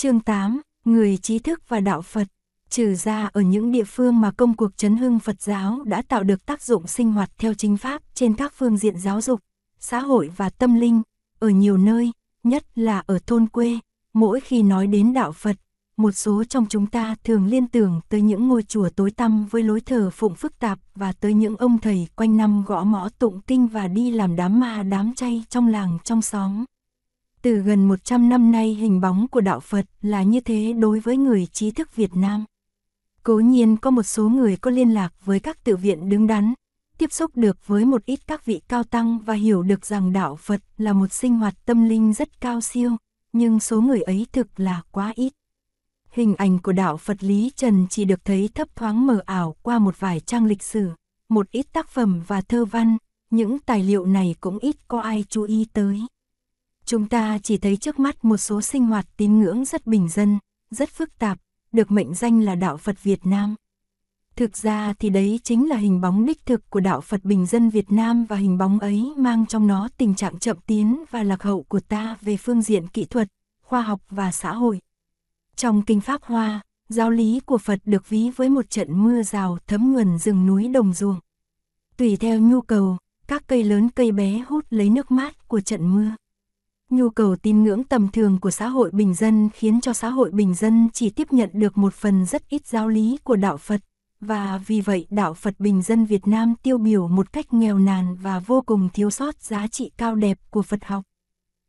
Chương 8, Người trí thức và đạo Phật. Trừ ra ở những địa phương mà công cuộc chấn hưng Phật giáo đã tạo được tác dụng sinh hoạt theo chính pháp trên các phương diện giáo dục, xã hội và tâm linh, ở nhiều nơi, nhất là ở thôn quê, mỗi khi nói đến đạo Phật, một số trong chúng ta thường liên tưởng tới những ngôi chùa tối tăm với lối thờ phụng phức tạp và tới những ông thầy quanh năm gõ mõ tụng kinh và đi làm đám ma đám chay trong làng trong xóm. Từ gần 100 năm nay hình bóng của đạo Phật là như thế đối với người trí thức Việt Nam. Cố nhiên có một số người có liên lạc với các tự viện đứng đắn, tiếp xúc được với một ít các vị cao tăng và hiểu được rằng đạo Phật là một sinh hoạt tâm linh rất cao siêu, nhưng số người ấy thực là quá ít. Hình ảnh của đạo Phật Lý Trần chỉ được thấy thấp thoáng mờ ảo qua một vài trang lịch sử, một ít tác phẩm và thơ văn, những tài liệu này cũng ít có ai chú ý tới. Chúng ta chỉ thấy trước mắt một số sinh hoạt tín ngưỡng rất bình dân, rất phức tạp, được mệnh danh là đạo Phật Việt Nam. Thực ra thì đấy chính là hình bóng đích thực của đạo Phật bình dân Việt Nam và hình bóng ấy mang trong nó tình trạng chậm tiến và lạc hậu của ta về phương diện kỹ thuật, khoa học và xã hội. Trong Kinh Pháp Hoa, giáo lý của Phật được ví với một trận mưa rào thấm nhuần rừng núi đồng ruộng. Tùy theo nhu cầu, các cây lớn cây bé hút lấy nước mát của trận mưa. Nhu cầu tín ngưỡng tầm thường của xã hội bình dân khiến cho xã hội bình dân chỉ tiếp nhận được một phần rất ít giáo lý của đạo Phật, và vì vậy đạo Phật bình dân Việt Nam tiêu biểu một cách nghèo nàn và vô cùng thiếu sót giá trị cao đẹp của Phật học.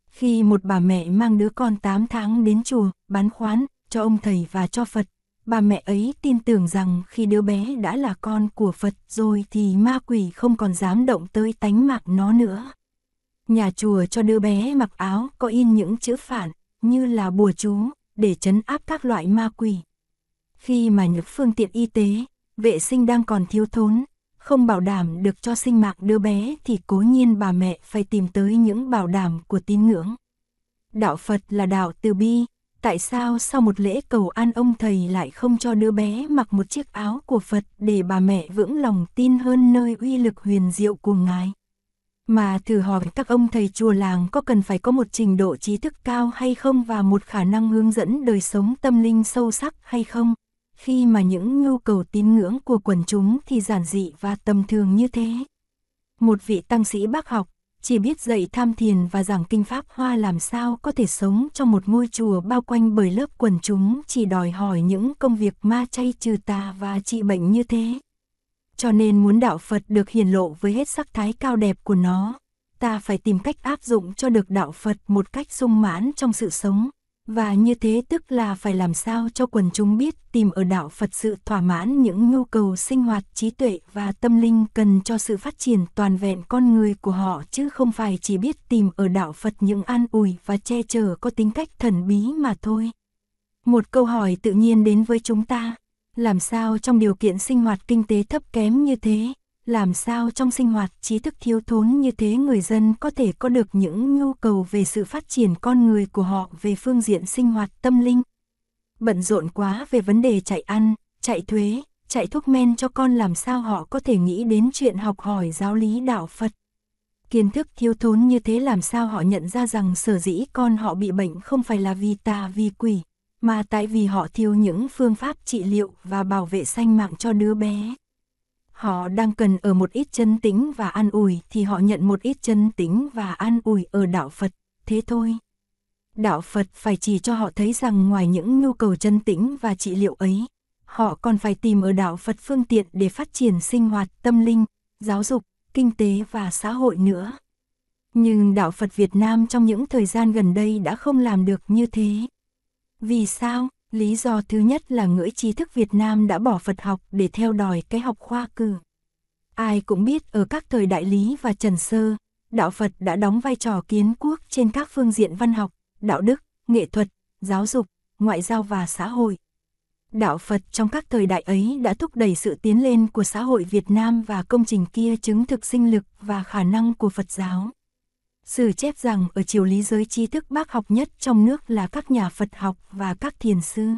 Khi một bà mẹ mang đứa con 8 tháng đến chùa, bán khoán, cho ông thầy và cho Phật, bà mẹ ấy tin tưởng rằng khi đứa bé đã là con của Phật rồi thì ma quỷ không còn dám động tới tánh mạng nó nữa. Nhà chùa cho đứa bé mặc áo có in những chữ phản, như là bùa chú, để chấn áp các loại ma quỷ. Khi mà những phương tiện y tế, vệ sinh đang còn thiếu thốn, không bảo đảm được cho sinh mạng đứa bé thì cố nhiên bà mẹ phải tìm tới những bảo đảm của tín ngưỡng. Đạo Phật là đạo từ bi, tại sao sau một lễ cầu an ông thầy lại không cho đứa bé mặc một chiếc áo của Phật để bà mẹ vững lòng tin hơn nơi uy lực huyền diệu của Ngài? Mà thử hỏi các ông thầy chùa làng có cần phải có một trình độ trí thức cao hay không và một khả năng hướng dẫn đời sống tâm linh sâu sắc hay không? Khi mà những nhu cầu tín ngưỡng của quần chúng thì giản dị và tầm thường như thế. Một vị tăng sĩ bác học, chỉ biết dạy tham thiền và giảng kinh pháp hoa làm sao có thể sống trong một ngôi chùa bao quanh bởi lớp quần chúng chỉ đòi hỏi những công việc ma chay trừ tà và trị bệnh như thế cho nên muốn đạo Phật được hiển lộ với hết sắc thái cao đẹp của nó, ta phải tìm cách áp dụng cho được đạo Phật một cách sung mãn trong sự sống, và như thế tức là phải làm sao cho quần chúng biết tìm ở đạo Phật sự thỏa mãn những nhu cầu sinh hoạt trí tuệ và tâm linh cần cho sự phát triển toàn vẹn con người của họ chứ không phải chỉ biết tìm ở đạo Phật những an ủi và che chở có tính cách thần bí mà thôi. Một câu hỏi tự nhiên đến với chúng ta, làm sao trong điều kiện sinh hoạt kinh tế thấp kém như thế, làm sao trong sinh hoạt trí thức thiếu thốn như thế người dân có thể có được những nhu cầu về sự phát triển con người của họ về phương diện sinh hoạt tâm linh. Bận rộn quá về vấn đề chạy ăn, chạy thuế, chạy thuốc men cho con làm sao họ có thể nghĩ đến chuyện học hỏi giáo lý đạo Phật. Kiến thức thiếu thốn như thế làm sao họ nhận ra rằng sở dĩ con họ bị bệnh không phải là vì tà vì quỷ, mà tại vì họ thiếu những phương pháp trị liệu và bảo vệ sanh mạng cho đứa bé. Họ đang cần ở một ít chân tĩnh và an ủi thì họ nhận một ít chân tĩnh và an ủi ở đạo Phật, thế thôi. Đạo Phật phải chỉ cho họ thấy rằng ngoài những nhu cầu chân tĩnh và trị liệu ấy, họ còn phải tìm ở đạo Phật phương tiện để phát triển sinh hoạt tâm linh, giáo dục, kinh tế và xã hội nữa. Nhưng đạo Phật Việt Nam trong những thời gian gần đây đã không làm được như thế. Vì sao? Lý do thứ nhất là ngưỡi trí thức Việt Nam đã bỏ Phật học để theo đòi cái học khoa cử. Ai cũng biết ở các thời Đại Lý và Trần Sơ, đạo Phật đã đóng vai trò kiến quốc trên các phương diện văn học, đạo đức, nghệ thuật, giáo dục, ngoại giao và xã hội. Đạo Phật trong các thời đại ấy đã thúc đẩy sự tiến lên của xã hội Việt Nam và công trình kia chứng thực sinh lực và khả năng của Phật giáo. Sử chép rằng ở triều lý giới tri thức bác học nhất trong nước là các nhà Phật học và các thiền sư.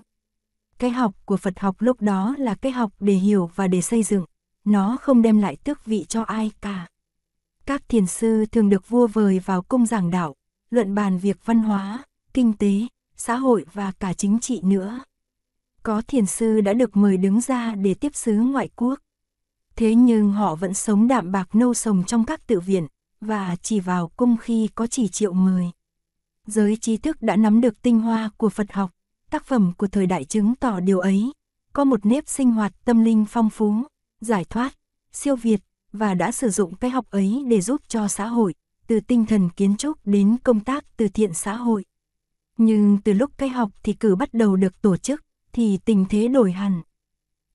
Cái học của Phật học lúc đó là cái học để hiểu và để xây dựng, nó không đem lại tước vị cho ai cả. Các thiền sư thường được vua vời vào cung giảng đạo, luận bàn việc văn hóa, kinh tế, xã hội và cả chính trị nữa. Có thiền sư đã được mời đứng ra để tiếp sứ ngoại quốc. Thế nhưng họ vẫn sống đạm bạc nâu sồng trong các tự viện, và chỉ vào cung khi có chỉ triệu người. Giới trí thức đã nắm được tinh hoa của Phật học, tác phẩm của thời đại chứng tỏ điều ấy, có một nếp sinh hoạt tâm linh phong phú, giải thoát, siêu việt, và đã sử dụng cái học ấy để giúp cho xã hội, từ tinh thần kiến trúc đến công tác từ thiện xã hội. Nhưng từ lúc cái học thì cử bắt đầu được tổ chức, thì tình thế đổi hẳn.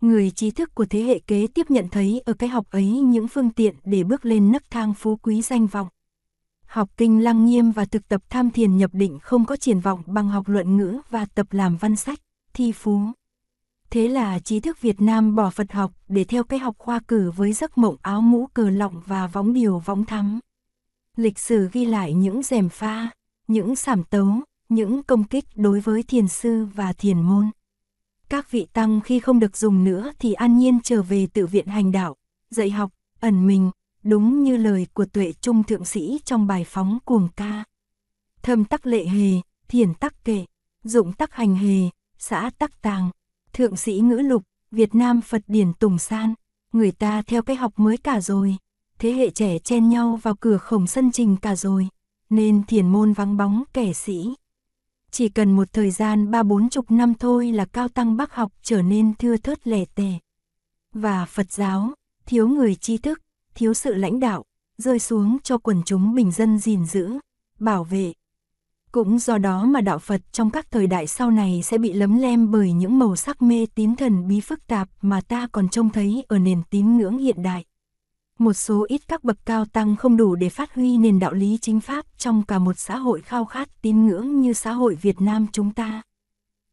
Người trí thức của thế hệ kế tiếp nhận thấy ở cái học ấy những phương tiện để bước lên nấc thang phú quý danh vọng. Học kinh lăng nghiêm và thực tập tham thiền nhập định không có triển vọng bằng học luận ngữ và tập làm văn sách, thi phú. Thế là trí thức Việt Nam bỏ Phật học để theo cái học khoa cử với giấc mộng áo mũ cờ lọng và võng điều võng thắm. Lịch sử ghi lại những rèm pha, những sảm tấu, những công kích đối với thiền sư và thiền môn. Các vị tăng khi không được dùng nữa thì an nhiên trở về tự viện hành đạo, dạy học, ẩn mình, đúng như lời của tuệ trung thượng sĩ trong bài phóng cuồng ca. Thâm tắc lệ hề, thiền tắc kệ, dụng tắc hành hề, xã tắc tàng, thượng sĩ ngữ lục, Việt Nam Phật điển tùng san, người ta theo cái học mới cả rồi, thế hệ trẻ chen nhau vào cửa khổng sân trình cả rồi, nên thiền môn vắng bóng kẻ sĩ. Chỉ cần một thời gian ba bốn chục năm thôi là cao tăng bác học trở nên thưa thớt lẻ tẻ. Và Phật giáo, thiếu người tri thức, thiếu sự lãnh đạo, rơi xuống cho quần chúng bình dân gìn giữ, bảo vệ. Cũng do đó mà đạo Phật trong các thời đại sau này sẽ bị lấm lem bởi những màu sắc mê tín thần bí phức tạp mà ta còn trông thấy ở nền tín ngưỡng hiện đại một số ít các bậc cao tăng không đủ để phát huy nền đạo lý chính pháp trong cả một xã hội khao khát tín ngưỡng như xã hội Việt Nam chúng ta.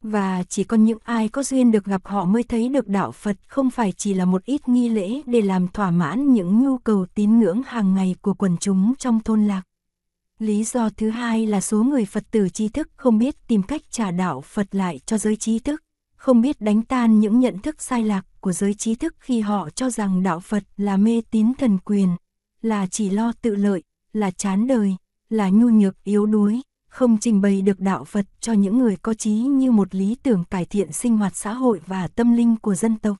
Và chỉ có những ai có duyên được gặp họ mới thấy được đạo Phật không phải chỉ là một ít nghi lễ để làm thỏa mãn những nhu cầu tín ngưỡng hàng ngày của quần chúng trong thôn lạc. Lý do thứ hai là số người Phật tử tri thức không biết tìm cách trả đạo Phật lại cho giới trí thức, không biết đánh tan những nhận thức sai lạc của giới trí thức khi họ cho rằng đạo Phật là mê tín thần quyền, là chỉ lo tự lợi, là chán đời, là nhu nhược yếu đuối, không trình bày được đạo Phật cho những người có trí như một lý tưởng cải thiện sinh hoạt xã hội và tâm linh của dân tộc.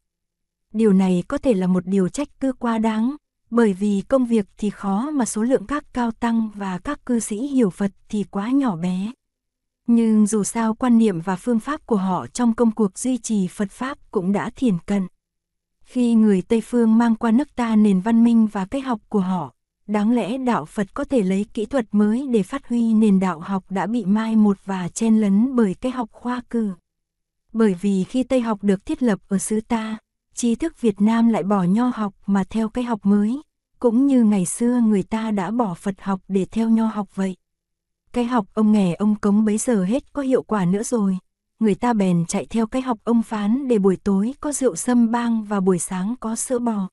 Điều này có thể là một điều trách cứ quá đáng, bởi vì công việc thì khó mà số lượng các cao tăng và các cư sĩ hiểu Phật thì quá nhỏ bé. Nhưng dù sao quan niệm và phương pháp của họ trong công cuộc duy trì Phật Pháp cũng đã thiền cận. Khi người Tây Phương mang qua nước ta nền văn minh và cách học của họ, đáng lẽ đạo Phật có thể lấy kỹ thuật mới để phát huy nền đạo học đã bị mai một và chen lấn bởi cái học khoa cử. Bởi vì khi Tây học được thiết lập ở xứ ta, trí thức Việt Nam lại bỏ nho học mà theo cái học mới, cũng như ngày xưa người ta đã bỏ Phật học để theo nho học vậy. Cái học ông nghè ông cống bấy giờ hết có hiệu quả nữa rồi. Người ta bèn chạy theo cái học ông phán để buổi tối có rượu sâm bang và buổi sáng có sữa bò.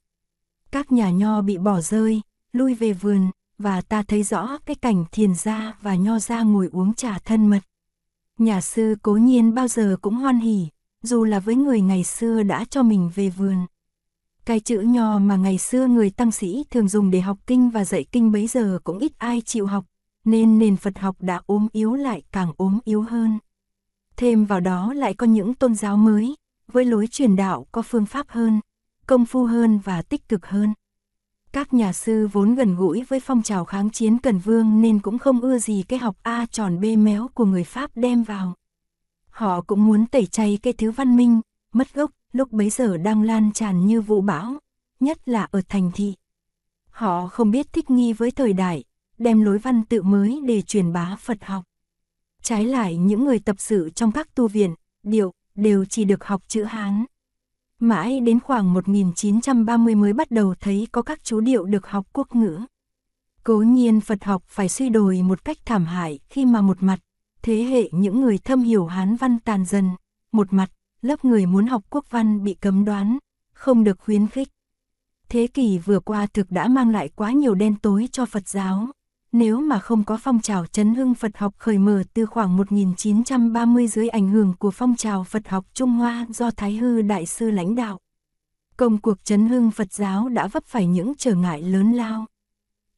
Các nhà nho bị bỏ rơi, lui về vườn, và ta thấy rõ cái cảnh thiền gia và nho gia ngồi uống trà thân mật. Nhà sư cố nhiên bao giờ cũng hoan hỉ, dù là với người ngày xưa đã cho mình về vườn. Cái chữ nho mà ngày xưa người tăng sĩ thường dùng để học kinh và dạy kinh bấy giờ cũng ít ai chịu học, nên nền Phật học đã ốm yếu lại càng ốm yếu hơn. Thêm vào đó lại có những tôn giáo mới, với lối truyền đạo có phương pháp hơn, công phu hơn và tích cực hơn. Các nhà sư vốn gần gũi với phong trào kháng chiến Cần Vương nên cũng không ưa gì cái học A tròn B méo của người Pháp đem vào. Họ cũng muốn tẩy chay cái thứ văn minh, mất gốc, lúc bấy giờ đang lan tràn như vụ bão, nhất là ở thành thị. Họ không biết thích nghi với thời đại, đem lối văn tự mới để truyền bá Phật học. Trái lại những người tập sự trong các tu viện, điệu, đều chỉ được học chữ Hán. Mãi đến khoảng 1930 mới bắt đầu thấy có các chú điệu được học quốc ngữ. Cố nhiên Phật học phải suy đồi một cách thảm hại khi mà một mặt, thế hệ những người thâm hiểu Hán văn tàn dần, một mặt, lớp người muốn học quốc văn bị cấm đoán, không được khuyến khích. Thế kỷ vừa qua thực đã mang lại quá nhiều đen tối cho Phật giáo. Nếu mà không có phong trào chấn hưng Phật học khởi mở từ khoảng 1930 dưới ảnh hưởng của phong trào Phật học Trung Hoa do Thái Hư Đại sư lãnh đạo. Công cuộc chấn hưng Phật giáo đã vấp phải những trở ngại lớn lao.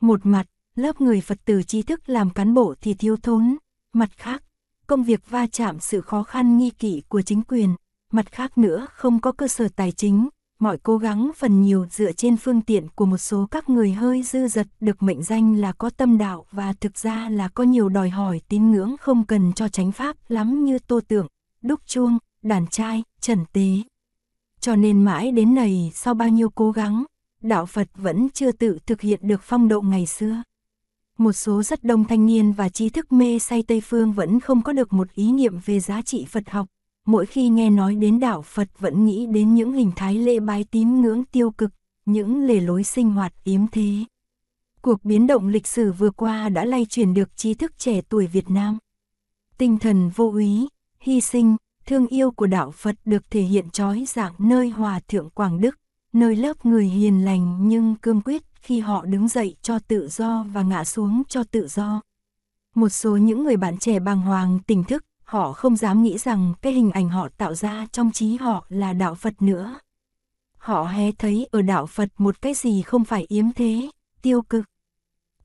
Một mặt, lớp người Phật tử trí thức làm cán bộ thì thiếu thốn, mặt khác, công việc va chạm sự khó khăn nghi kỵ của chính quyền, mặt khác nữa không có cơ sở tài chính, mọi cố gắng phần nhiều dựa trên phương tiện của một số các người hơi dư dật được mệnh danh là có tâm đạo và thực ra là có nhiều đòi hỏi tín ngưỡng không cần cho chánh pháp lắm như tô tượng, đúc chuông, đàn trai, trần tế. Cho nên mãi đến này sau bao nhiêu cố gắng, đạo Phật vẫn chưa tự thực hiện được phong độ ngày xưa. Một số rất đông thanh niên và trí thức mê say Tây Phương vẫn không có được một ý niệm về giá trị Phật học, mỗi khi nghe nói đến đạo Phật vẫn nghĩ đến những hình thái lễ bái tín ngưỡng tiêu cực, những lề lối sinh hoạt yếm thế. Cuộc biến động lịch sử vừa qua đã lay chuyển được trí thức trẻ tuổi Việt Nam. Tinh thần vô úy, hy sinh, thương yêu của đạo Phật được thể hiện trói dạng nơi Hòa Thượng Quảng Đức, nơi lớp người hiền lành nhưng cương quyết khi họ đứng dậy cho tự do và ngã xuống cho tự do. Một số những người bạn trẻ bàng hoàng tỉnh thức, họ không dám nghĩ rằng cái hình ảnh họ tạo ra trong trí họ là đạo Phật nữa. Họ hé thấy ở đạo Phật một cái gì không phải yếm thế, tiêu cực.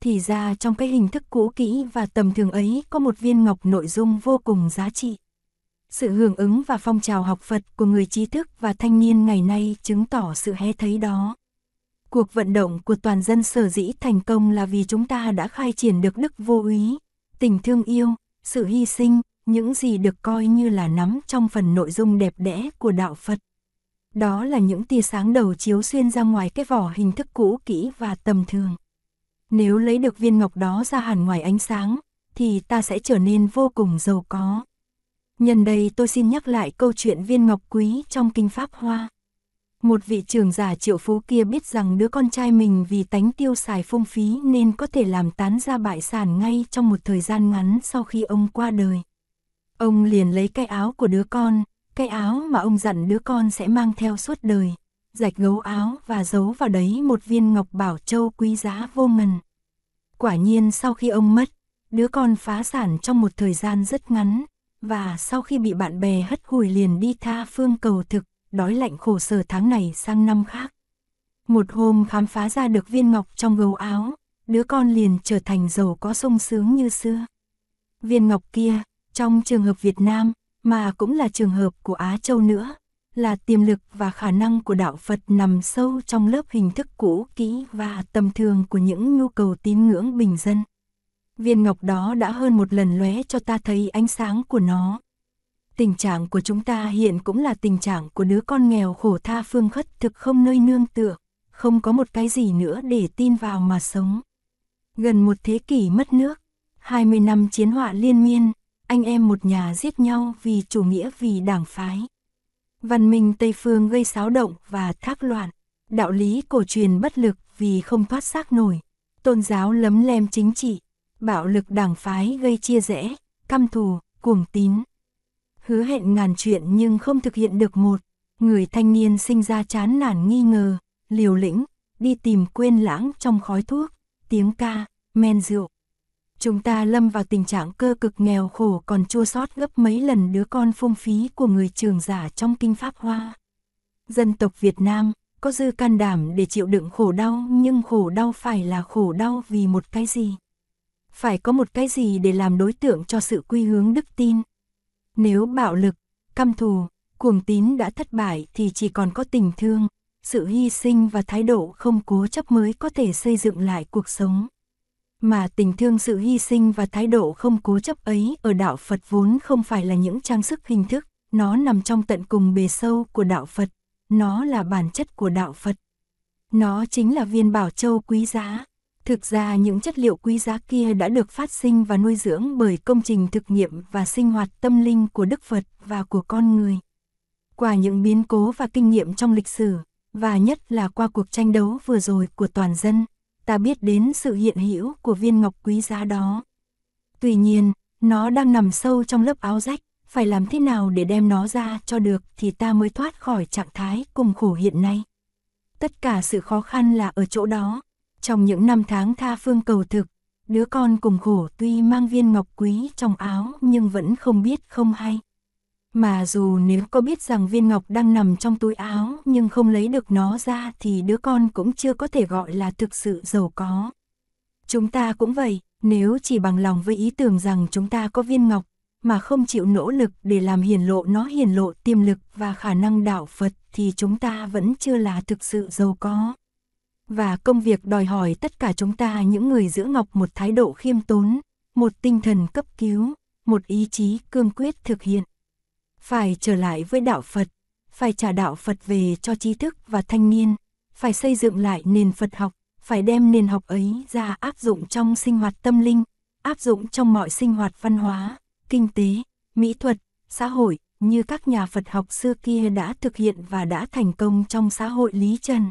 Thì ra trong cái hình thức cũ kỹ và tầm thường ấy có một viên ngọc nội dung vô cùng giá trị. Sự hưởng ứng và phong trào học Phật của người trí thức và thanh niên ngày nay chứng tỏ sự hé thấy đó. Cuộc vận động của toàn dân sở dĩ thành công là vì chúng ta đã khai triển được đức vô úy, tình thương yêu, sự hy sinh, những gì được coi như là nắm trong phần nội dung đẹp đẽ của đạo Phật. Đó là những tia sáng đầu chiếu xuyên ra ngoài cái vỏ hình thức cũ kỹ và tầm thường. Nếu lấy được viên ngọc đó ra hẳn ngoài ánh sáng, thì ta sẽ trở nên vô cùng giàu có. Nhân đây tôi xin nhắc lại câu chuyện viên ngọc quý trong Kinh Pháp Hoa. Một vị trưởng giả triệu phú kia biết rằng đứa con trai mình vì tánh tiêu xài phung phí nên có thể làm tán ra bại sản ngay trong một thời gian ngắn sau khi ông qua đời. Ông liền lấy cái áo của đứa con, cái áo mà ông dặn đứa con sẽ mang theo suốt đời, rạch gấu áo và giấu vào đấy một viên ngọc bảo châu quý giá vô ngần. Quả nhiên sau khi ông mất, đứa con phá sản trong một thời gian rất ngắn, và sau khi bị bạn bè hất hủi liền đi tha phương cầu thực, đói lạnh khổ sở tháng này sang năm khác. Một hôm khám phá ra được viên ngọc trong gấu áo, đứa con liền trở thành giàu có sung sướng như xưa. Viên ngọc kia, trong trường hợp Việt Nam, mà cũng là trường hợp của Á Châu nữa, là tiềm lực và khả năng của đạo Phật nằm sâu trong lớp hình thức cũ kỹ và tầm thường của những nhu cầu tín ngưỡng bình dân. Viên ngọc đó đã hơn một lần lóe cho ta thấy ánh sáng của nó. Tình trạng của chúng ta hiện cũng là tình trạng của đứa con nghèo khổ tha phương khất thực không nơi nương tựa, không có một cái gì nữa để tin vào mà sống. Gần một thế kỷ mất nước, 20 năm chiến họa liên miên, anh em một nhà giết nhau vì chủ nghĩa vì đảng phái. Văn minh Tây Phương gây xáo động và thác loạn, đạo lý cổ truyền bất lực vì không thoát xác nổi, tôn giáo lấm lem chính trị, bạo lực đảng phái gây chia rẽ, căm thù, cuồng tín. Hứa hẹn ngàn chuyện nhưng không thực hiện được một, người thanh niên sinh ra chán nản nghi ngờ, liều lĩnh, đi tìm quên lãng trong khói thuốc, tiếng ca, men rượu. Chúng ta lâm vào tình trạng cơ cực nghèo khổ còn chua sót gấp mấy lần đứa con phung phí của người trường giả trong kinh Pháp Hoa. Dân tộc Việt Nam có dư can đảm để chịu đựng khổ đau nhưng khổ đau phải là khổ đau vì một cái gì? Phải có một cái gì để làm đối tượng cho sự quy hướng đức tin. Nếu bạo lực, căm thù, cuồng tín đã thất bại thì chỉ còn có tình thương, sự hy sinh và thái độ không cố chấp mới có thể xây dựng lại cuộc sống. Mà tình thương sự hy sinh và thái độ không cố chấp ấy ở đạo Phật vốn không phải là những trang sức hình thức, nó nằm trong tận cùng bề sâu của đạo Phật, nó là bản chất của đạo Phật. Nó chính là viên bảo châu quý giá. Thực ra những chất liệu quý giá kia đã được phát sinh và nuôi dưỡng bởi công trình thực nghiệm và sinh hoạt tâm linh của Đức Phật và của con người. Qua những biến cố và kinh nghiệm trong lịch sử, và nhất là qua cuộc tranh đấu vừa rồi của toàn dân, ta biết đến sự hiện hữu của viên ngọc quý giá đó. Tuy nhiên, nó đang nằm sâu trong lớp áo rách, phải làm thế nào để đem nó ra cho được thì ta mới thoát khỏi trạng thái cùng khổ hiện nay. Tất cả sự khó khăn là ở chỗ đó. Trong những năm tháng tha phương cầu thực, đứa con cùng khổ tuy mang viên ngọc quý trong áo nhưng vẫn không biết không hay. Mà dù nếu có biết rằng viên ngọc đang nằm trong túi áo nhưng không lấy được nó ra thì đứa con cũng chưa có thể gọi là thực sự giàu có. Chúng ta cũng vậy, nếu chỉ bằng lòng với ý tưởng rằng chúng ta có viên ngọc, mà không chịu nỗ lực để làm hiển lộ nó hiển lộ tiềm lực và khả năng đạo Phật thì chúng ta vẫn chưa là thực sự giàu có. Và công việc đòi hỏi tất cả chúng ta những người giữ ngọc một thái độ khiêm tốn, một tinh thần cấp cứu, một ý chí cương quyết thực hiện. Phải trở lại với đạo Phật, phải trả đạo Phật về cho trí thức và thanh niên, phải xây dựng lại nền Phật học, phải đem nền học ấy ra áp dụng trong sinh hoạt tâm linh, áp dụng trong mọi sinh hoạt văn hóa, kinh tế, mỹ thuật, xã hội, như các nhà Phật học xưa kia đã thực hiện và đã thành công trong xã hội Lý Trần.